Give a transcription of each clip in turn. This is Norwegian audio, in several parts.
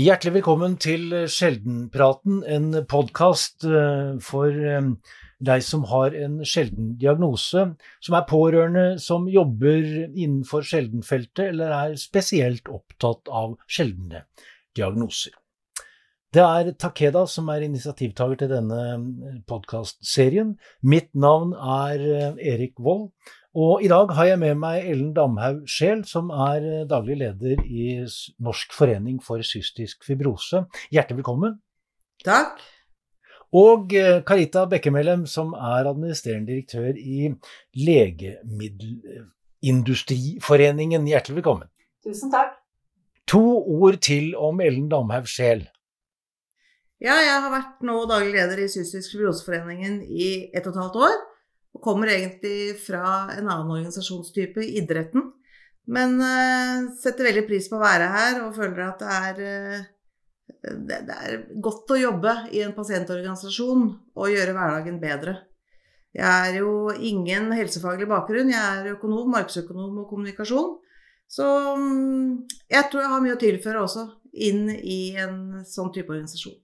Hjertelig velkommen til Sjeldenpraten, en podkast for deg som har en sjelden diagnose, som er pårørende, som jobber innenfor sjeldenfeltet, eller er spesielt opptatt av sjeldne diagnoser. Det er Takeda som er initiativtaker til denne podkastserien. Mitt navn er Erik Wold, og i dag har jeg med meg Ellen Damhaug Scheel, som er eh, daglig leder i Norsk forening for cystisk fibrose. Hjertelig velkommen. Takk. Og Carita Karita Bekkemellem, som er administrerende direktør i Legemiddelindustriforeningen. Hjertelig velkommen. Tusen takk. To ord til om Ellen Damhaug Scheel. Ja, jeg har vært nå daglig leder i Cystisk fibroseforeningen i ett og et halvt år. Og kommer egentlig fra en annen organisasjonstype, idretten. Men uh, setter veldig pris på å være her og føler at det er, uh, det, det er godt å jobbe i en pasientorganisasjon og gjøre hverdagen bedre. Jeg er jo ingen helsefaglig bakgrunn. Jeg er økonom, markedsøkonom og kommunikasjon. Så um, jeg tror jeg har mye å tilføre også inn i en sånn type organisasjon.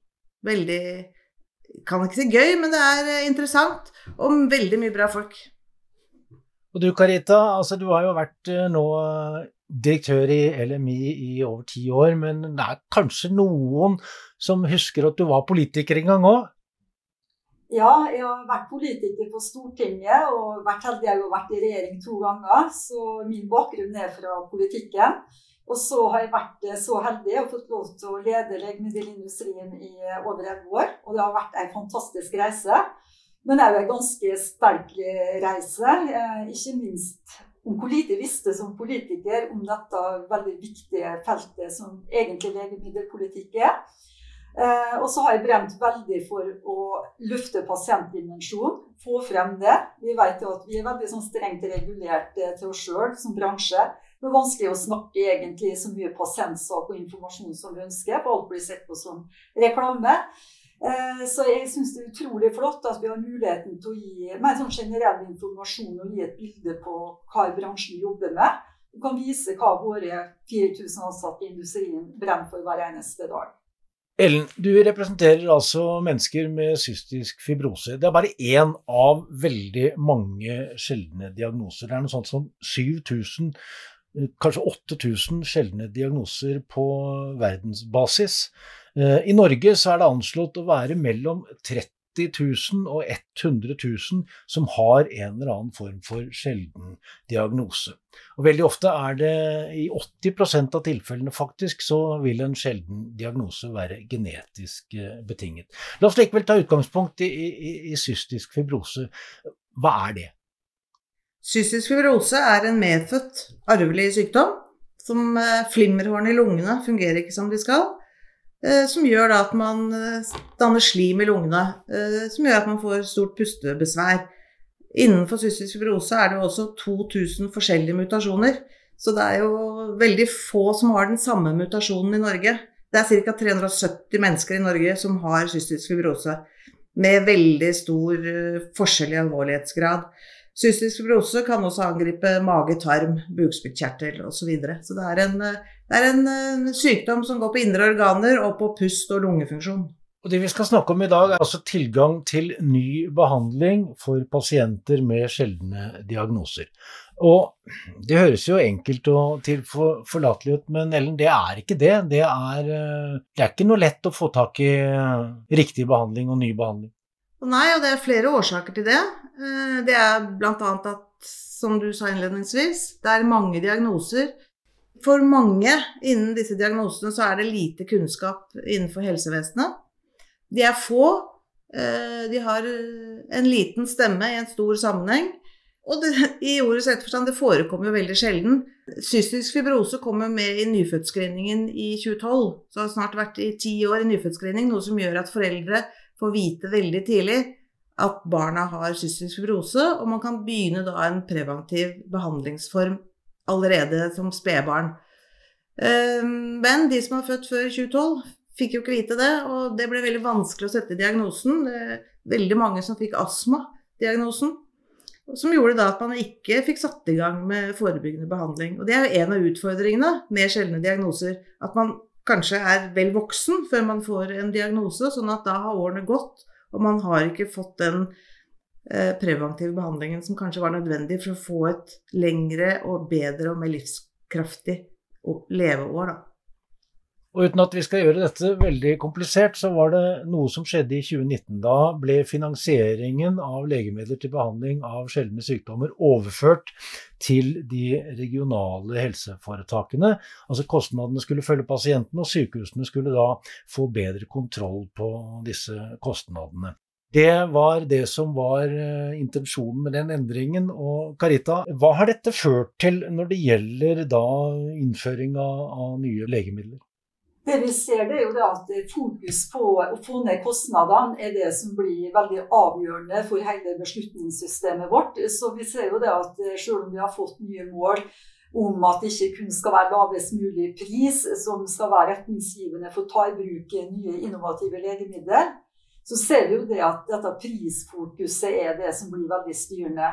Veldig kan ikke si gøy, men det er eh, interessant. Og veldig mye bra folk. Og du Karita, altså du har jo vært eh, nå eh, direktør i LMI i over ti år, men det er kanskje noen som husker at du var politiker en gang òg? Ja, jeg har vært politiker på Stortinget og vært heldig jeg har vært i regjering to ganger. Så min bakgrunn er fra politikken. Og så har jeg vært eh, så heldig og fått lov til å lede legemiddelindustrien i over 11 år. Og det har vært en fantastisk reise. Men det er jo en ganske sterk reise. Eh, ikke minst om hvor lite visste som politiker om dette veldig viktige feltet som egentlig legemiddelpolitikk er. og så har jeg brent veldig for å løfte pasientdimensjonen, få frem det. Vi vet jo at vi er veldig sånn strengt regulert til oss sjøl som bransje. Det er vanskelig å snakke egentlig så mye pasientsak og informasjon som vi ønsker, for alt blir sett på som reklame. Eh, så jeg syns det er utrolig flott at vi har muligheten til å gi mer sånn generell informasjon og gi et bilde på hva bransjen jobber med. Vi kan vise hva våre 4000 ansatte i industrien brenner for hver eneste dag. Ellen, du representerer altså mennesker med cystisk fibrose. Det er bare én av veldig mange sjeldne diagnoser. Det er noe sånt som 7000 kanskje 8000 sjeldne diagnoser på verdensbasis. Eh, I Norge så er det anslått å være mellom 30 000 og 100 000 som har en eller annen form for sjelden diagnose. Og Veldig ofte er det i 80% av tilfellene faktisk så vil en sjelden diagnose være genetisk eh, betinget. La oss likevel ta utgangspunkt i, i, i cystisk fibrose. Hva er det? Cystisk fibrose er en medfødt arvelig sykdom. Som eh, flimmerhårene i lungene fungerer ikke som de skal. Eh, som gjør at man eh, danner slim i lungene. Som gjør at man får stort pustebesvær. Innenfor cystisk fibrose er det jo også 2000 forskjellige mutasjoner. Så det er jo veldig få som har den samme mutasjonen i Norge. Det er ca. 370 mennesker i Norge som har cystisk fibrose. Med veldig stor forskjell i alvorlighetsgrad. Cystisk fibrose kan også angripe mage, tarm, bukspyttkjertel osv. Så, videre. så det er, en, det er en eh, sykdom som går på indre organer og på pust og lungefunksjon. Og Det vi skal snakke om i dag, er altså tilgang til ny behandling for pasienter med sjeldne diagnoser. Og Det høres jo enkelt og tilforlatelig ut, men Ellen, det er ikke det. Det er, eh, det er ikke noe lett å få tak i eh, riktig behandling og ny behandling. Nei, og det er flere årsaker til det. Eh, det er bl.a. at, som du sa innledningsvis, det er mange diagnoser. For mange innen disse diagnosene så er det lite kunnskap innenfor helsevesenet. De er få. Eh, de har en liten stemme i en stor sammenheng. Og det, i ordets rette forstand, det forekommer jo veldig sjelden. Cystisk fibrose kommer med i nyfødtscreeningen i 2012. Så har snart vært i ti år i nyfødtscreening, noe som gjør at foreldre får vite veldig tidlig at barna har cystisk fibrose, og man kan begynne da en preventiv behandlingsform allerede som spedbarn. Ehm, men de som er født før 2012, fikk jo ikke vite det, og det ble veldig vanskelig å sette diagnosen. Det er veldig mange som fikk astma-diagnosen. Som gjorde da at man ikke fikk satt i gang med forebyggende behandling. Og det er jo en av utfordringene med sjeldne diagnoser. At man kanskje er vel voksen før man får en diagnose, sånn at da har årene gått, og man har ikke fått den eh, preventive behandlingen som kanskje var nødvendig for å få et lengre og bedre og mer livskraftig leveår. Da. Og uten at vi skal gjøre dette veldig komplisert, så var det noe som skjedde i 2019. Da ble finansieringen av legemidler til behandling av sjeldne sykdommer overført til de regionale helseforetakene. Altså kostnadene skulle følge pasientene, og sykehusene skulle da få bedre kontroll på disse kostnadene. Det var det som var eh, intensjonen med den endringen. Og Carita, hva har dette ført til når det gjelder da innføring av, nye legemidler? Det vi ser, det er jo at fokus på å få ned kostnadene er det som blir veldig avgjørende for hele beslutningssystemet vårt. Så vi ser jo det at eh, selv om vi har fått nye mål om at det ikke kun skal være lavest mulig pris som skal være retningsgivende for å ta i bruk nye innovative legemidler, så ser vi jo det at dette prisfokuset er det som blir veldig styrende.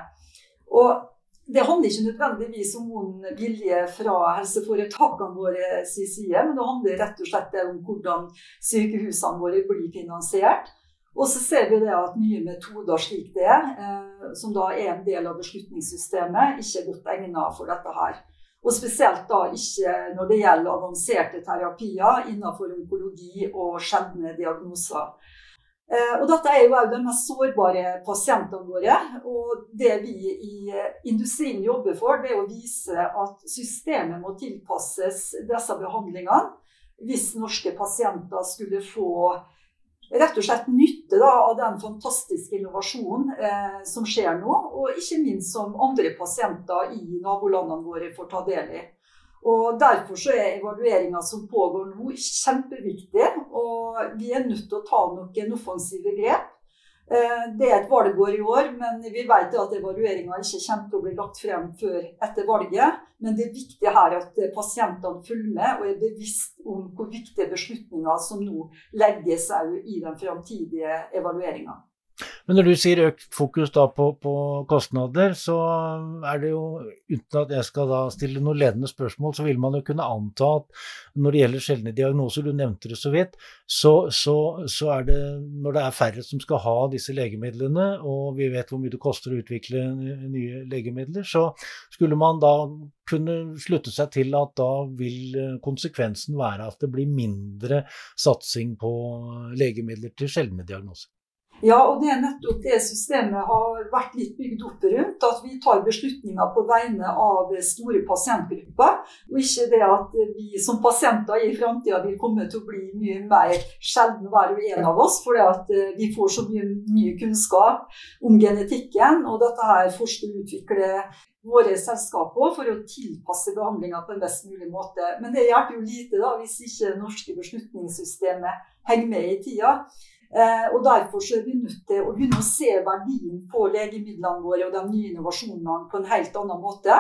Og det handler ikke nødvendigvis om vond vilje fra helseforetakene våre sin side, men det handler rett og slett om hvordan sykehusene våre blir finansiert. Og så ser vi at nye metoder slik det er, eh, som da er en del av beslutningssystemet, ikke er godt egnet for dette her. Og spesielt da ikke når det gjelder avanserte terapier innenfor onkologi og sjeldne diagnoser. Eh, og dette er jo de mest sårbare pasientene våre. Og det vi i eh, industrien jobber for, det er å vise at systemet må tilpasses disse behandlingene. Hvis norske pasienter skulle få rett og slett nytte da, av den fantastiske innovasjonen eh, som skjer nå. Og ikke minst som andre pasienter i nabolandene våre får ta del i. Og Derfor så er evalueringa som pågår nå, kjempeviktig. Og vi er nødt til å ta noen offensive grep. Eh, det er et valgår i år, men vi vet at evalueringa ikke kommer til å bli lagt frem før etter valget. Men det er viktig her at pasientene følger med og er bevisst om hvor viktige beslutninger som nå legges i den framtidige evalueringa. Men når du sier økt fokus da på, på, kostnader, så er det jo, uten at jeg skal da stille noen ledende spørsmål, så vil man jo kunne anta at når det gjelder sjeldne diagnoser, du nevnte det så vidt, så, så, så, er det når det er færre som skal ha disse legemidlene, og vi vet hvor mye det koster å utvikle nye legemidler, så skulle man da kunne slutte seg til at da vil konsekvensen være at det blir mindre satsing på legemidler til sjeldne diagnoser. Ja, og det er nettopp det systemet har vært litt bygd opp rundt. At vi tar beslutninger på vegne av store pasientgrupper. Og ikke det at vi som pasienter i framtida vil komme til å bli mye mer sjelden hver og en av oss. Fordi at eh, vi får så mye ny kunnskap om genetikken. Og dette her forsker og utvikler våre selskaper for å tilpasse behandlinga på en best mulig måte. Men det hjelper jo lite da, hvis ikke det norske beslutningssystemet henger med i tida. Eh, og Derfor er vi nødt til å begynne å se verdien på legemidlene våre og de nye innovasjonene på en helt annen måte.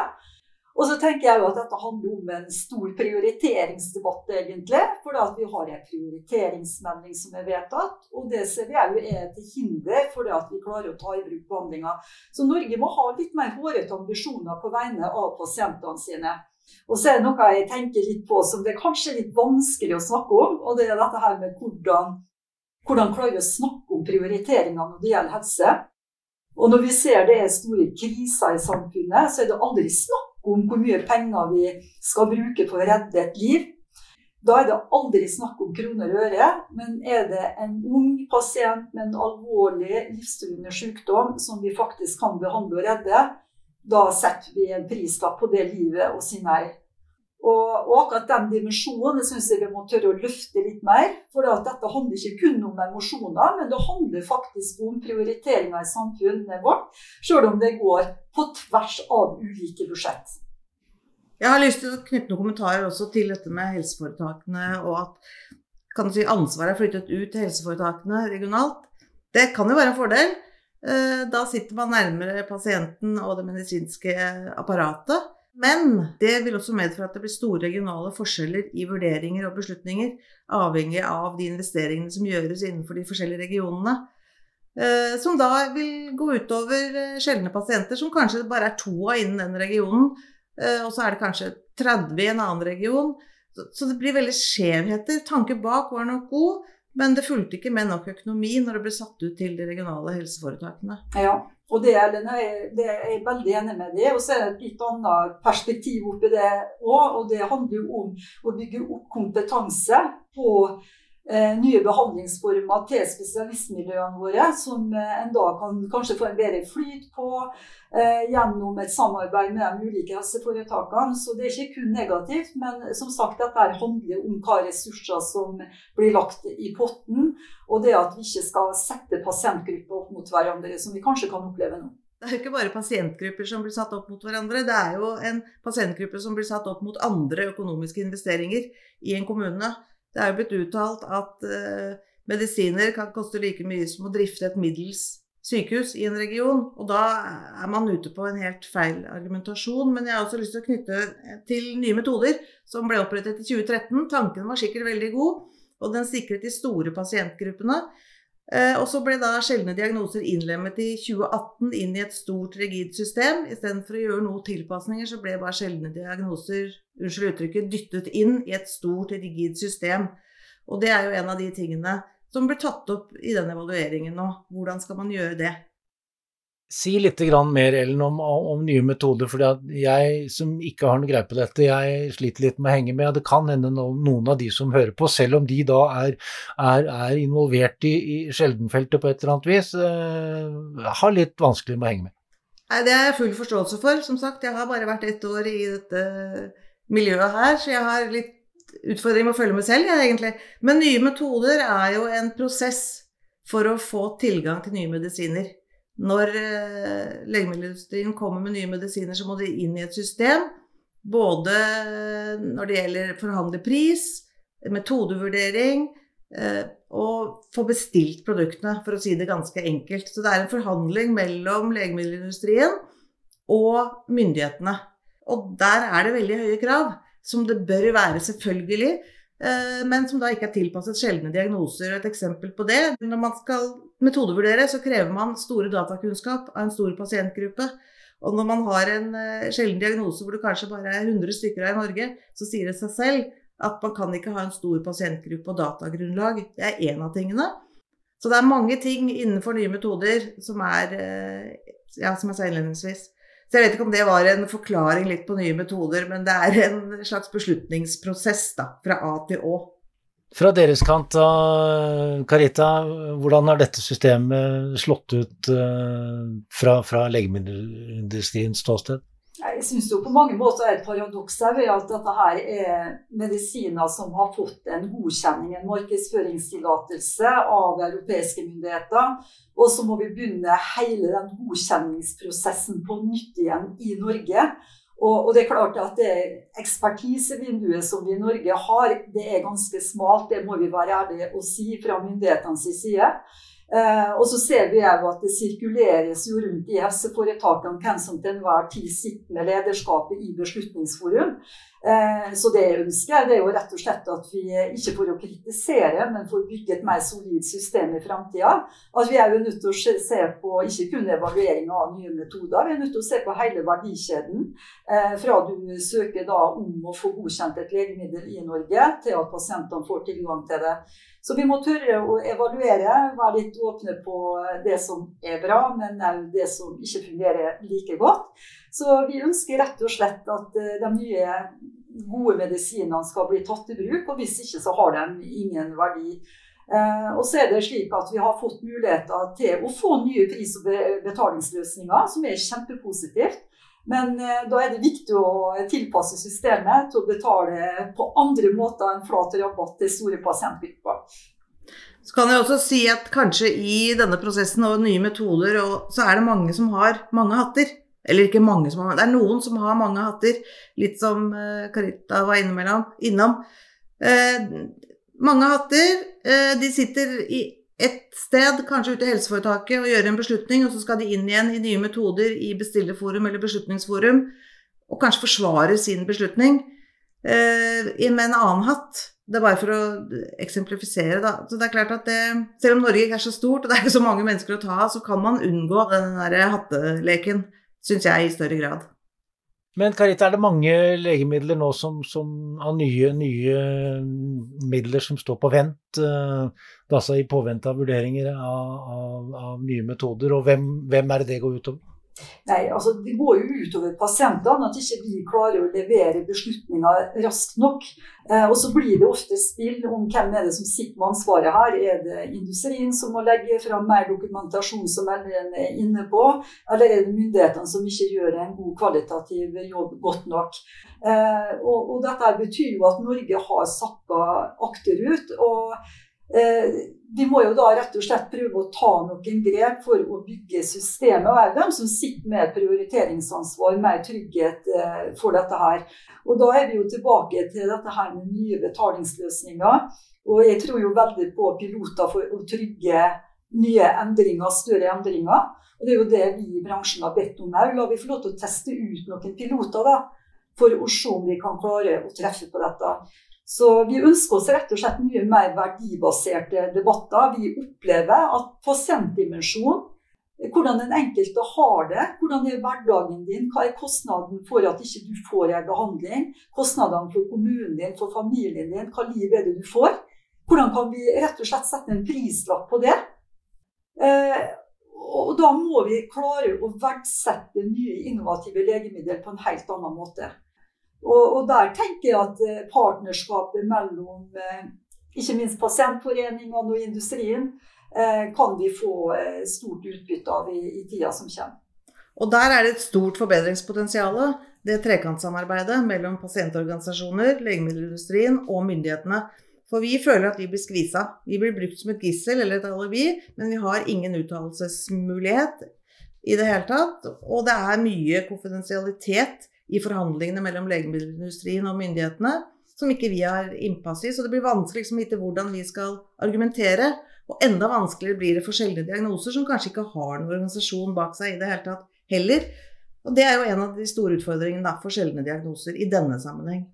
Og så tenker jeg jo at dette handler om en stor prioriteringsdebatt, egentlig. For vi har en prioriteringsmelding som er vedtatt. Og det ser vi jo er til hinder for det at vi klarer å ta i bruk behandlinga. Så Norge må ha litt mer hårete ambisjoner på vegne av pasientene sine. Og så er det noe jeg tenker litt på som det er kanskje litt vanskelig å snakke om, og det er dette her med hvordan hvordan klarer vi å snakke om prioriteringer når det gjelder helse? Og når vi ser det er store kriser i samfunnet, så er det aldri snakk om hvor mye penger vi skal bruke for å redde et liv. Da er det aldri snakk om kroner og øre, men er det en ung pasient med en alvorlig livstruende sykdom som vi faktisk kan behandle og redde, da setter vi en prislapp på det livet og sier nei. Og, akkurat den dimensjonen syns jeg vi må tørre å løfte litt mer. For dette handler ikke kun om emosjoner, men det handler faktisk om prioriteringer i samfunnet vårt. Selv om det går på tvers av ulike budsjett. Jeg har lyst til å knytte noen kommentarer også til dette med helseforetakene, og at kan si, ansvaret er flyttet ut til helseforetakene regionalt. Det kan jo være en fordel. Eh, da sitter man nærmere pasienten og det medisinske apparatet. Men det vil også medføre at det blir store regionale forskjeller i vurderinger og beslutninger, avhengig av de investeringene som gjøres innenfor de forskjellige regionene. Eh, som da vil gå utover eh, sjeldne pasienter, som kanskje bare er to av innen den regionen. Eh, og så er det kanskje 30 i en annen region. Så, det blir veldig skjevheter. Tanken bak var nok god, men det fulgte ikke med nok økonomi når det ble satt ut til de regionale helseforetakene. Ja, og det, det er jeg veldig enig med det. Og så er det et litt annet perspektiv oppi det òg. Og det handler jo om å bygge opp kompetanse på nye behandlingsformer til spesialistmiljøene våre, som eh, en da kan kanskje få en bedre flyt på eh, gjennom et samarbeid med de ulike helseforetakene. Så det er ikke kun negativt, men som sagt, dette handler om hva ressurser som blir lagt i potten, og det at vi ikke skal sette pasientgrupper opp mot hverandre, som vi kanskje kan oppleve nå. Det er jo ikke bare pasientgrupper som blir satt opp mot hverandre, det er jo en pasientgruppe som blir satt opp mot andre økonomiske investeringer i en kommune. Det er jo blitt uttalt at uh, medisiner kan koste like mye som å drifte et middels sykehus i en region. Og da er man ute på en helt feil argumentasjon. Men jeg har også lyst til å knytte til nye metoder som ble opprettet i 2013. Tanken var sikkert veldig god, og den sikret de store pasientgruppene. Eh, og så ble da sjeldne diagnoser innlemmet i 2018 inn i et stort, rigid system. Istedenfor å gjøre noen tilpasninger, så ble bare sjeldne diagnoser unnskyld uttrykket, dyttet inn i et stort, rigid system. Og det er jo en av de tingene som blir tatt opp i den evalueringen nå. Hvordan skal man gjøre det? Si litt mer, Ellen, om, om, nye metoder. for jeg som ikke har noe greie på dette, jeg sliter litt med å henge med. Det kan hende noen av de som hører på, selv om de da er, er, er involvert i, i sjeldenfeltet på et eller annet vis, eh, har litt vanskelig med å henge med. Nei, Det har jeg full forståelse for. Som sagt, jeg har bare vært ett år i dette miljøet her, så jeg har litt utfordring med å følge med selv, jeg, egentlig. Men nye metoder er jo en prosess for å få tilgang til nye medisiner. Når eh, legemiddelindustrien kommer med nye medisiner, så må de inn i et system. Både når det gjelder forhandle pris, metodevurdering eh, og få bestilt produktene, for å si det ganske enkelt. Så det er en forhandling mellom legemiddelindustrien og myndighetene. Og der er det veldig høye krav, som det bør være, selvfølgelig. Eh, men som da ikke er tilpasset sjeldne diagnoser. Et eksempel på det Når man skal metodevurdere, så krever man store datakunnskap av en stor pasientgruppe. Og når man har en uh, sjelden diagnose hvor det kanskje bare er 100 stykker av i Norge, så sier det seg selv at man kan ikke ha en stor pasientgruppe og datagrunnlag. Det er én av tingene. Så det er mange ting innenfor nye metoder som er uh, Ja, som jeg sa innledningsvis. Så jeg vet ikke om det var en forklaring litt på nye metoder, men det er en slags beslutningsprosess da, fra A til Å. Fra deres kant, Karita, hvordan har dette systemet slått ut eh, fra, fra legemiddelindustriens ståsted? Jeg syns jo på mange måter er et paradoks her ved at dette her er medisiner som har fått en godkjenning, en markedsføringstillatelse av europeiske myndigheter. Og så må vi begynne hele den godkjenningsprosessen på nytt igjen i Norge. Og, og, det er klart at det ekspertisevinduet som vi i Norge har, det er ganske smalt. Det må vi være ærlige og si fra myndighetenes side. Eh, og så ser vi jo at det sirkuleres jo rundt i helseforetakene hvem som til enhver tid sitter med lederskapet i Beslutningsforum. Eh, så det jeg ønsker, det er jo rett og slett at vi ikke for å kritisere, men for å bygge et mer solid system i framtida. At vi er jo nødt til å se på ikke kun evaluering av nye metoder, vi er nødt til å se på hele verdikjeden. Eh, fra du søker da om å få godkjent et legemiddel i Norge, til at pasientene får tilgang til det. Så vi må tørre å evaluere, være litt åpne på det som er bra, men òg det som ikke fungerer like godt. Så vi ønsker rett og slett at eh, de nye gode medisinene skal bli tatt i bruk, og hvis ikke så har de ingen verdi. Eh, og så er det slik at vi har fått muligheter til å få nye pris- og betalingsløsninger, som er kjempepositivt. Men eh, da er det viktig å tilpasse systemet til å betale på andre måter enn flat rabatt til store pasientgrupper. Så kan jeg også si at kanskje i denne prosessen og nye metoder, så er det mange som har mange hatter. Eller ikke mange som har Det er noen som har mange hatter, litt som Karita Carita var innom. Eh, mange hatter. Eh, de sitter i et sted, kanskje ute i helseforetaket, og gjør en beslutning, og så skal de inn igjen i nye metoder i bestillerforum eller beslutningsforum, og kanskje forsvare sin beslutning eh, med en annen hatt. Det er bare for å eksemplifisere, da. Så det er klart at det, selv om Norge ikke er så stort, og det er ikke så mange mennesker å ta av, så kan man unngå den derre hatteleken, syns jeg, i større grad. Men Karita, er det mange legemidler nå som, som har nye, nye, midler som står på vent? Altså i påvente av vurderinger av, av, av nye metoder, og hvem, hvem er det det går utover? Nei, altså Det går jo utover pasientene at ikke vi klarer å levere beslutninger raskt nok. Eh, og så blir det ofte spill om hvem er det som sitter med ansvaret her. Er det industrien som må legge fram mer dokumentasjon, som melderen er inne på, eller er det myndighetene som ikke gjør en god kvalitativ jobb godt nok? Eh, og, og dette betyr jo at Norge har sakka akterut. og eh, vi må jo da rett og slett prøve å ta noen grep for å bygge systemet. Og er dem som sitter med prioriteringsansvar, mer trygghet eh, for dette her. Og da er vi jo tilbake til dette her med nye betalingsløsninger. Og jeg tror jo veldig på piloter for å trygge nye endringer, større endringer. Og det er jo det vi i bransjen har bedt om òg. La vi få lov til å teste ut noen piloter da, for å se om vi kan klare å treffe på dette. Så vi ønsker oss rett og slett mye mer verdibaserte debatter. Vi opplever at pasientdimensjon, hvordan den enkelte har det, hvordan er hverdagen din, hva er kostnaden for at ikke du får en behandling, kostnadene for kommunen din, for familien din, hva liv er det du får? Hvordan kan vi rett og slett sette en prislapp på det? Eh, og da må vi klare å verdsette nye innovative legemidler på en helt annen måte. Og, og, der tenker jeg at eh, partnerskapet mellom eh, ikke minst pasientforeningene og industrien eh, kan vi få stort utbytte av i, i tida som kommer. Og der er det et stort forbedringspotensial. Det trekantsamarbeidet mellom pasientorganisasjoner, legemiddelindustrien og myndighetene. For vi føler at vi blir skvisa. Vi blir brukt som et gissel eller et alibi, men vi har ingen uttalelsesmulighet i det hele tatt. Og det er mye konfidensialitet i forhandlingene mellom legemiddelindustrien og myndighetene som ikke vi har innpass i. Så det blir vanskelig liksom, å vite hvordan vi skal argumentere. Og enda vanskeligere blir det for sjeldne diagnoser som kanskje ikke har noen organisasjon bak seg i det hele tatt heller. Og det er jo en av de store utfordringene da, for sjeldne diagnoser i denne sammenheng.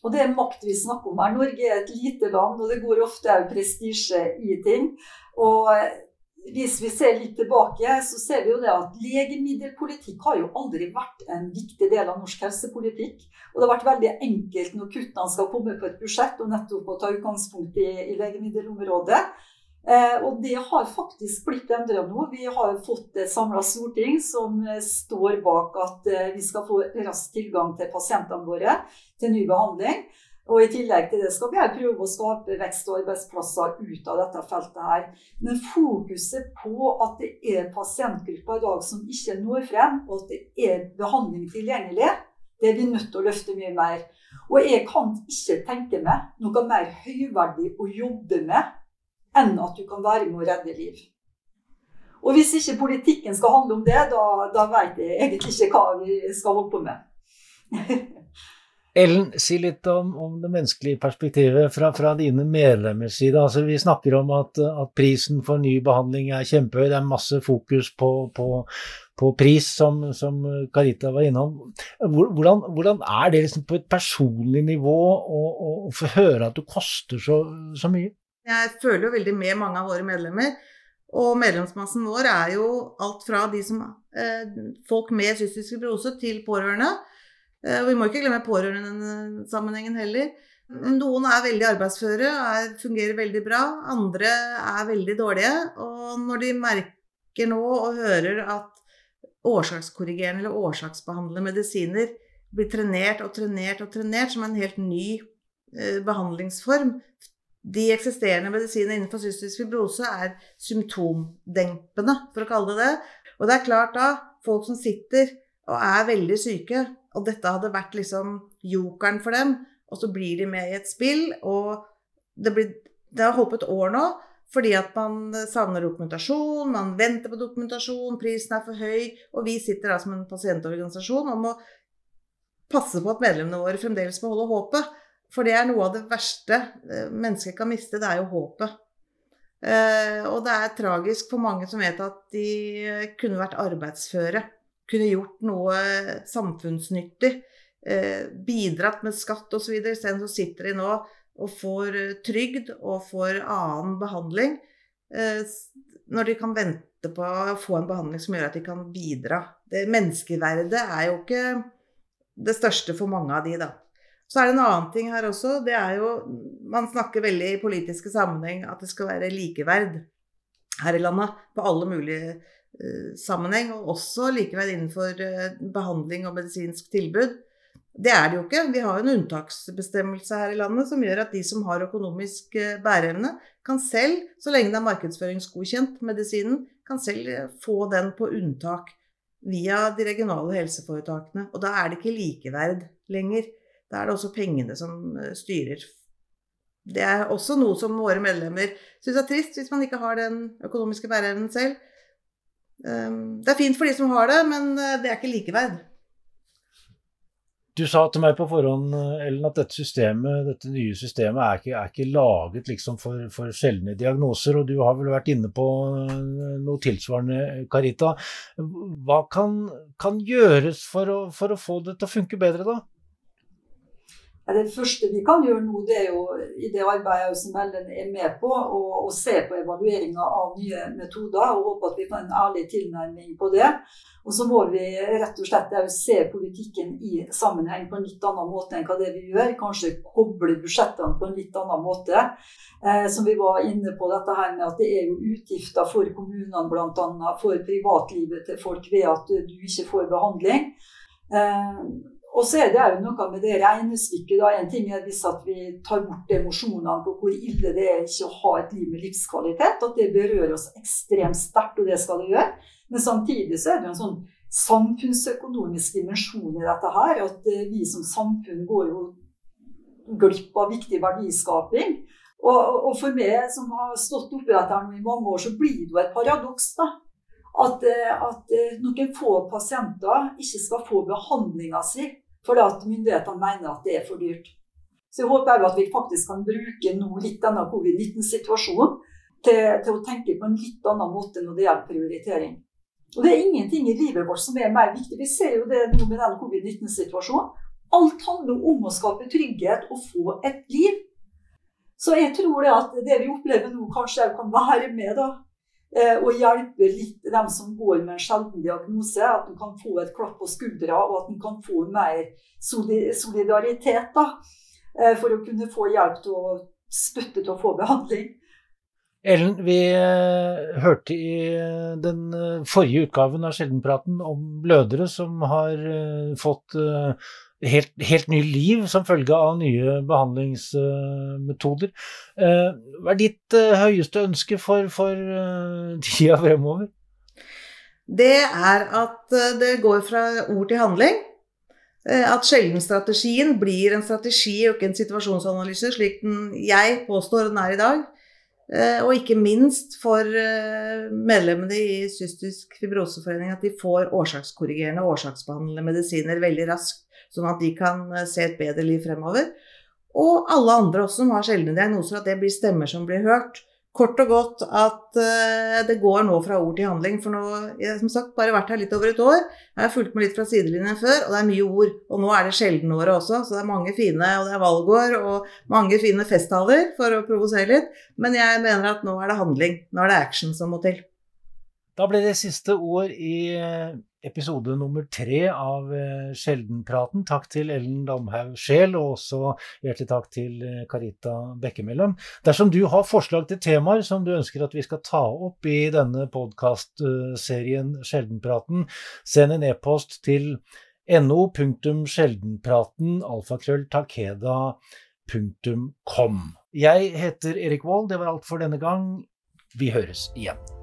Og det er makt vi snakker om her. Norge er et lite land, og det går ofte òg prestisje i ting. Og hvis vi ser litt tilbake, så ser vi jo det at legemiddelpolitikk har jo aldri vært en viktig del av norsk helsepolitikk. Og det har vært veldig enkelt når kuttene skal komme på et budsjett, og nettopp å ta utgangspunkt i, i legemiddelområdet. Eh, og det har faktisk blitt endra nå. Vi har fått et samla storting som står bak at eh, vi skal få rask tilgang til pasientene våre til ny behandling. Og I tillegg til det skal vi prøve å skape vekst og arbeidsplasser ut av dette feltet. her. Men fokuset på at det er pasientgrupper i dag som ikke når frem, og at det er behandling tilgjengelig, det er vi nødt til å løfte mye mer. Og jeg kan ikke tenke meg noe mer høyverdig å jobbe med enn at du kan være med å redde liv. Og hvis ikke politikken skal handle om det, da, da vet jeg egentlig ikke hva vi skal holde på med. Ellen, si litt om, om, det menneskelige perspektivet fra, fra dine medlemmers side. Altså, vi snakker om at, at, prisen for ny behandling er kjempehøy. Det er masse fokus på, på, på pris, som, som, Carita var innom. Hvordan, hvordan er det liksom på et personlig nivå å, å, å få høre at du koster så, så mye? Jeg føler jo veldig med mange av våre medlemmer. Og medlemsmassen vår er jo alt fra de som eh, folk med cystisk fibrose til pårørende. Eh, vi må ikke glemme pårørendesammenhengen heller. Noen er veldig arbeidsføre og fungerer veldig bra. Andre er veldig dårlige. Og når de merker nå og hører at årsakskorrigerende eller årsaksbehandlende medisiner blir trenert og trenert og trenert som en helt ny eh, behandlingsform De eksisterende medisinene innenfor cystisk fibrose er symptomdempende, for å kalle det det. Og det er klart da, folk som sitter og er veldig syke, og dette hadde vært liksom jokeren for dem. Og så blir de med i et spill, og det, blir, det har holdt på et år nå. Fordi at man savner dokumentasjon, man venter på dokumentasjon, prisen er for høy. Og vi sitter da som en pasientorganisasjon og må passe på at medlemmene våre fremdeles beholder håpet. For det er noe av det verste mennesket mennesker kan miste, det er jo håpet. Eh, og det er tragisk for mange som vet at de kunne vært arbeidsføre kunne gjort noe samfunnsnyttig, eh, bidratt med skatt osv. Isteden så sitter de nå og får eh, trygd og får annen behandling. Eh, når de kan vente på å få en behandling som gjør at de kan bidra. Det Menneskeverdet er jo ikke det største for mange av de, da. Så er det en annen ting her også. Det er jo Man snakker veldig i politiske sammenheng at det skal være likeverd her i landet på alle mulige uh, sammenheng, og også likevel innenfor uh, behandling og medisinsk tilbud. Det er det jo ikke. Vi har en unntaksbestemmelse her i landet som gjør at de som har økonomisk uh, bæreevne, kan selv, så lenge det er markedsføringsgodkjent medisinen, kan selv få den på unntak via de regionale helseforetakene. Og da er det ikke likeverd lenger. Da er det også pengene som styrer det er også noe som våre medlemmer syns er trist, hvis man ikke har den økonomiske bæreevnen selv. Ehm, det er fint for de som har det, men eh, det er ikke likeverd. Du sa til meg på forhånd Ellen, at dette, systemet, dette nye systemet er ikke, er ikke laget liksom for, for, sjeldne diagnoser. og Du har vel vært inne på eh, noe tilsvarende, Karita. Hva kan, kan gjøres for å, for å få det til å funke bedre, da? Det første vi kan gjøre nå, det er jo i det arbeidet som Ellen er med på, å se på evalueringa av nye metoder og håpe at vi får en ærlig tilnærming på det. Og så må vi rett og slett se politikken i sammenheng på en litt annen måte enn hva det vi gjør. Kanskje koble budsjettene på en litt annen måte. Eh, som vi var inne på, dette her med at det er jo utgifter for kommunene bl.a. for privatlivet til folk ved at du ikke får behandling. Eh, og så er det jo noe med det regnestykket. En ting er hvis at vi tar bort emosjonene på hvor ille det er ikke å ha et liv med livskvalitet. At det berører oss ekstremt sterkt, og det skal det gjøre. Men samtidig så er det jo en sånn samfunnsøkonomisk dimensjon i dette her. At eh, vi som samfunn går jo glipp av viktig verdiskaping. Og, og for meg som har stått oppi dette i mange år, så blir det jo et paradoks. da at, eh, at, eh, noen få pasienter ikke skal få behandlinga si fordi at myndighetene mener at det er for dyrt. Så jeg håper at vi faktisk kan bruke litt denne covid-19-situasjonen til, til, å tenke på en litt annen måte når det gjelder prioritering. Og Det er ingenting i livet vårt som er mer viktig. Vi ser jo det nå med den covid-19-situasjonen. Alt handler om å skape trygghet og få et liv. Så jeg tror det at det vi opplever nå, kanskje kan være med da, og hjelpe litt dem som går med en sjelden diagnose. At de kan få et klapp på skuldra, og at de kan få mer solidaritet da, eh, for å kunne få hjelp til å støtte til å få behandling. Ellen, vi eh, hørte i den forrige utgaven av Sjeldenpraten om blødere som har fått helt, helt ny liv som følge av nye behandlingsmetoder. Eh, hva er ditt eh, høyeste ønske for, for eh, tida fremover? Det er at det går fra ord til handling. At sjeldenstrategien blir en strategi og ikke en situasjonsanalyse, slik den jeg påstår den er i dag. Og ikke minst for medlemmene i Cystisk fibroseforening at de får årsakskorrigerende årsaksbehandlende medisiner veldig raskt sånn at de kan eh, se et bedre liv fremover. Og alle andre også som har sjeldne diagnoser, at det blir stemmer som blir hørt. Kort og godt at uh, det går nå fra ord til handling. For nå jeg har som sagt bare vært her litt over et år. Jeg har fulgt med litt fra sidelinjen før, og det er mye ord. Og nå er det sjeldenåret også, så det er mange fine Og det er valgår og mange fine festtaler, for å provosere litt. Men jeg mener at nå er det handling. Nå er det action som må til. Da ble det siste ord i eh, episode nummer tre av eh, Sjeldenpraten. Takk til Ellen Damhaug Scheel, og også hjertelig takk til Karita Carita Bekkemellem. Dersom du har forslag til temaer som du ønsker at vi skal ta opp i denne podkastserien Sjeldenpraten, send en e-post til no.sjeldenpraten alfakrølltakeda.com. Jeg heter Erik Wold, det var alt for denne gang. Vi høres igjen.